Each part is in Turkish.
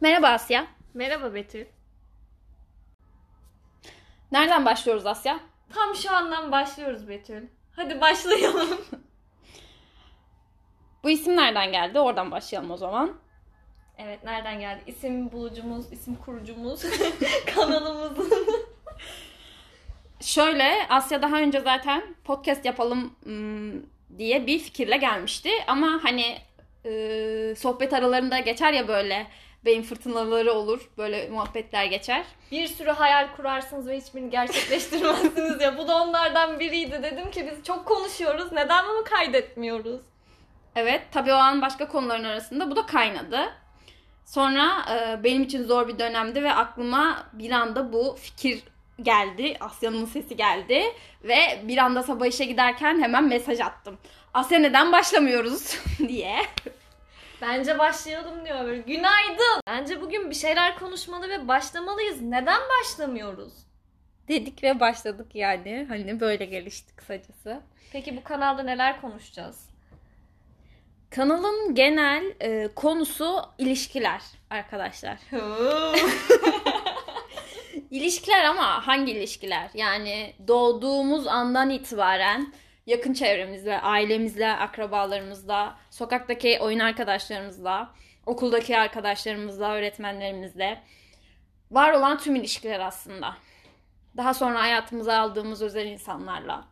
Merhaba Asya. Merhaba Betül. Nereden başlıyoruz Asya? Tam şu andan başlıyoruz Betül. Hadi başlayalım. Bu isim nereden geldi? Oradan başlayalım o zaman. Evet nereden geldi? İsim bulucumuz, isim kurucumuz, kanalımızın. Şöyle Asya daha önce zaten podcast yapalım ım, diye bir fikirle gelmişti. Ama hani e, sohbet aralarında geçer ya böyle beyin fırtınaları olur. Böyle muhabbetler geçer. Bir sürü hayal kurarsınız ve hiçbirini gerçekleştirmezsiniz ya. Bu da onlardan biriydi. Dedim ki biz çok konuşuyoruz. Neden bunu kaydetmiyoruz? Evet tabii o an başka konuların arasında bu da kaynadı. Sonra e, benim için zor bir dönemdi ve aklıma bir anda bu fikir geldi. Asya'nın sesi geldi ve bir anda sabah işe giderken hemen mesaj attım. Asya neden başlamıyoruz diye. Bence başlayalım diyor böyle. Günaydın. Bence bugün bir şeyler konuşmalı ve başlamalıyız. Neden başlamıyoruz? Dedik ve başladık yani. Hani böyle gelişti kısacası. Peki bu kanalda neler konuşacağız? Kanalın genel e, konusu ilişkiler arkadaşlar. İlişkiler ama hangi ilişkiler? Yani doğduğumuz andan itibaren yakın çevremizle, ailemizle, akrabalarımızla, sokaktaki oyun arkadaşlarımızla, okuldaki arkadaşlarımızla, öğretmenlerimizle var olan tüm ilişkiler aslında. Daha sonra hayatımıza aldığımız özel insanlarla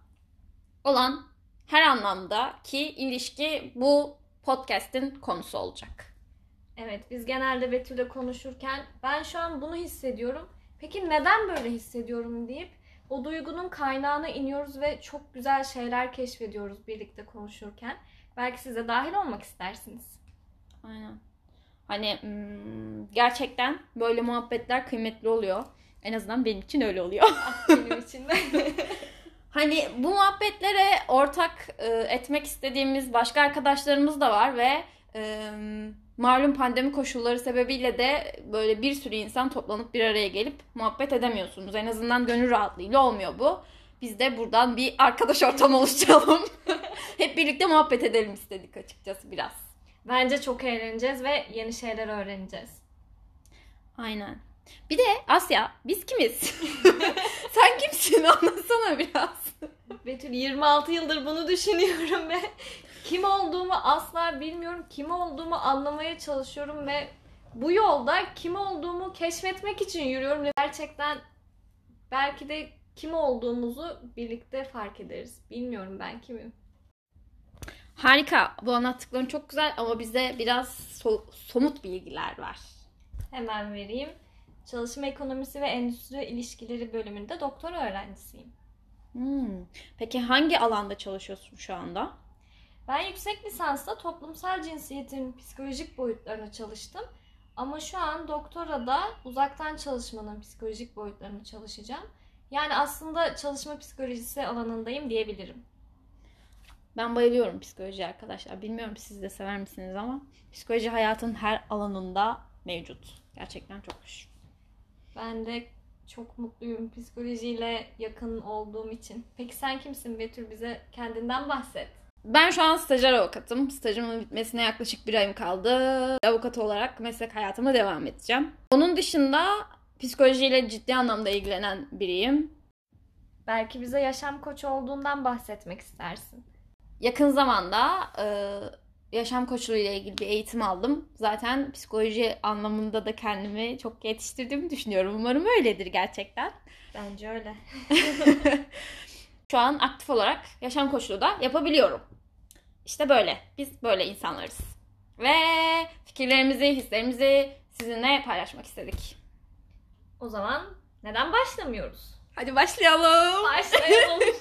olan her anlamda ki ilişki bu podcast'in konusu olacak. Evet biz genelde Betül'le konuşurken ben şu an bunu hissediyorum. Peki neden böyle hissediyorum deyip o duygunun kaynağına iniyoruz ve çok güzel şeyler keşfediyoruz birlikte konuşurken. Belki siz de dahil olmak istersiniz. Aynen. Hani hmm, gerçekten böyle muhabbetler kıymetli oluyor. En azından benim için öyle oluyor. Benim için de. Hani bu muhabbetlere ortak e, etmek istediğimiz başka arkadaşlarımız da var ve malum pandemi koşulları sebebiyle de böyle bir sürü insan toplanıp bir araya gelip muhabbet edemiyorsunuz. En azından gönül rahatlığıyla olmuyor bu. Biz de buradan bir arkadaş ortamı oluşturalım. Hep birlikte muhabbet edelim istedik açıkçası biraz. Bence çok eğleneceğiz ve yeni şeyler öğreneceğiz. Aynen. Bir de Asya biz kimiz? Sen kimsin? Anlatsana biraz. Betül 26 yıldır bunu düşünüyorum ve kim olduğumu asla bilmiyorum. Kim olduğumu anlamaya çalışıyorum ve bu yolda kim olduğumu keşfetmek için yürüyorum. Gerçekten belki de kim olduğumuzu birlikte fark ederiz. Bilmiyorum ben kimim. Harika. Bu anlattıkların çok güzel ama bize biraz so- somut bilgiler var. Hemen vereyim. Çalışma ekonomisi ve endüstri ilişkileri bölümünde doktora öğrencisiyim. Hmm. Peki hangi alanda çalışıyorsun şu anda? Ben yüksek lisansta toplumsal cinsiyetin psikolojik boyutlarını çalıştım. Ama şu an doktorada uzaktan çalışmanın psikolojik boyutlarını çalışacağım. Yani aslında çalışma psikolojisi alanındayım diyebilirim. Ben bayılıyorum psikoloji arkadaşlar. Bilmiyorum siz de sever misiniz ama psikoloji hayatın her alanında mevcut. Gerçekten çok hoş. Ben de çok mutluyum psikolojiyle yakın olduğum için. Peki sen kimsin Betül? Bize kendinden bahset. Ben şu an stajyer avukatım. Stajımın bitmesine yaklaşık bir ayım kaldı. Avukat olarak meslek hayatıma devam edeceğim. Onun dışında psikolojiyle ciddi anlamda ilgilenen biriyim. Belki bize yaşam koçu olduğundan bahsetmek istersin. Yakın zamanda e, yaşam koçluğu ile ilgili bir eğitim aldım. Zaten psikoloji anlamında da kendimi çok yetiştirdiğimi düşünüyorum. Umarım öyledir gerçekten. Bence öyle. Şu an aktif olarak yaşam koçluğu da yapabiliyorum. İşte böyle. Biz böyle insanlarız. Ve fikirlerimizi, hislerimizi sizinle paylaşmak istedik. O zaman neden başlamıyoruz? Hadi başlayalım. Başlayalım.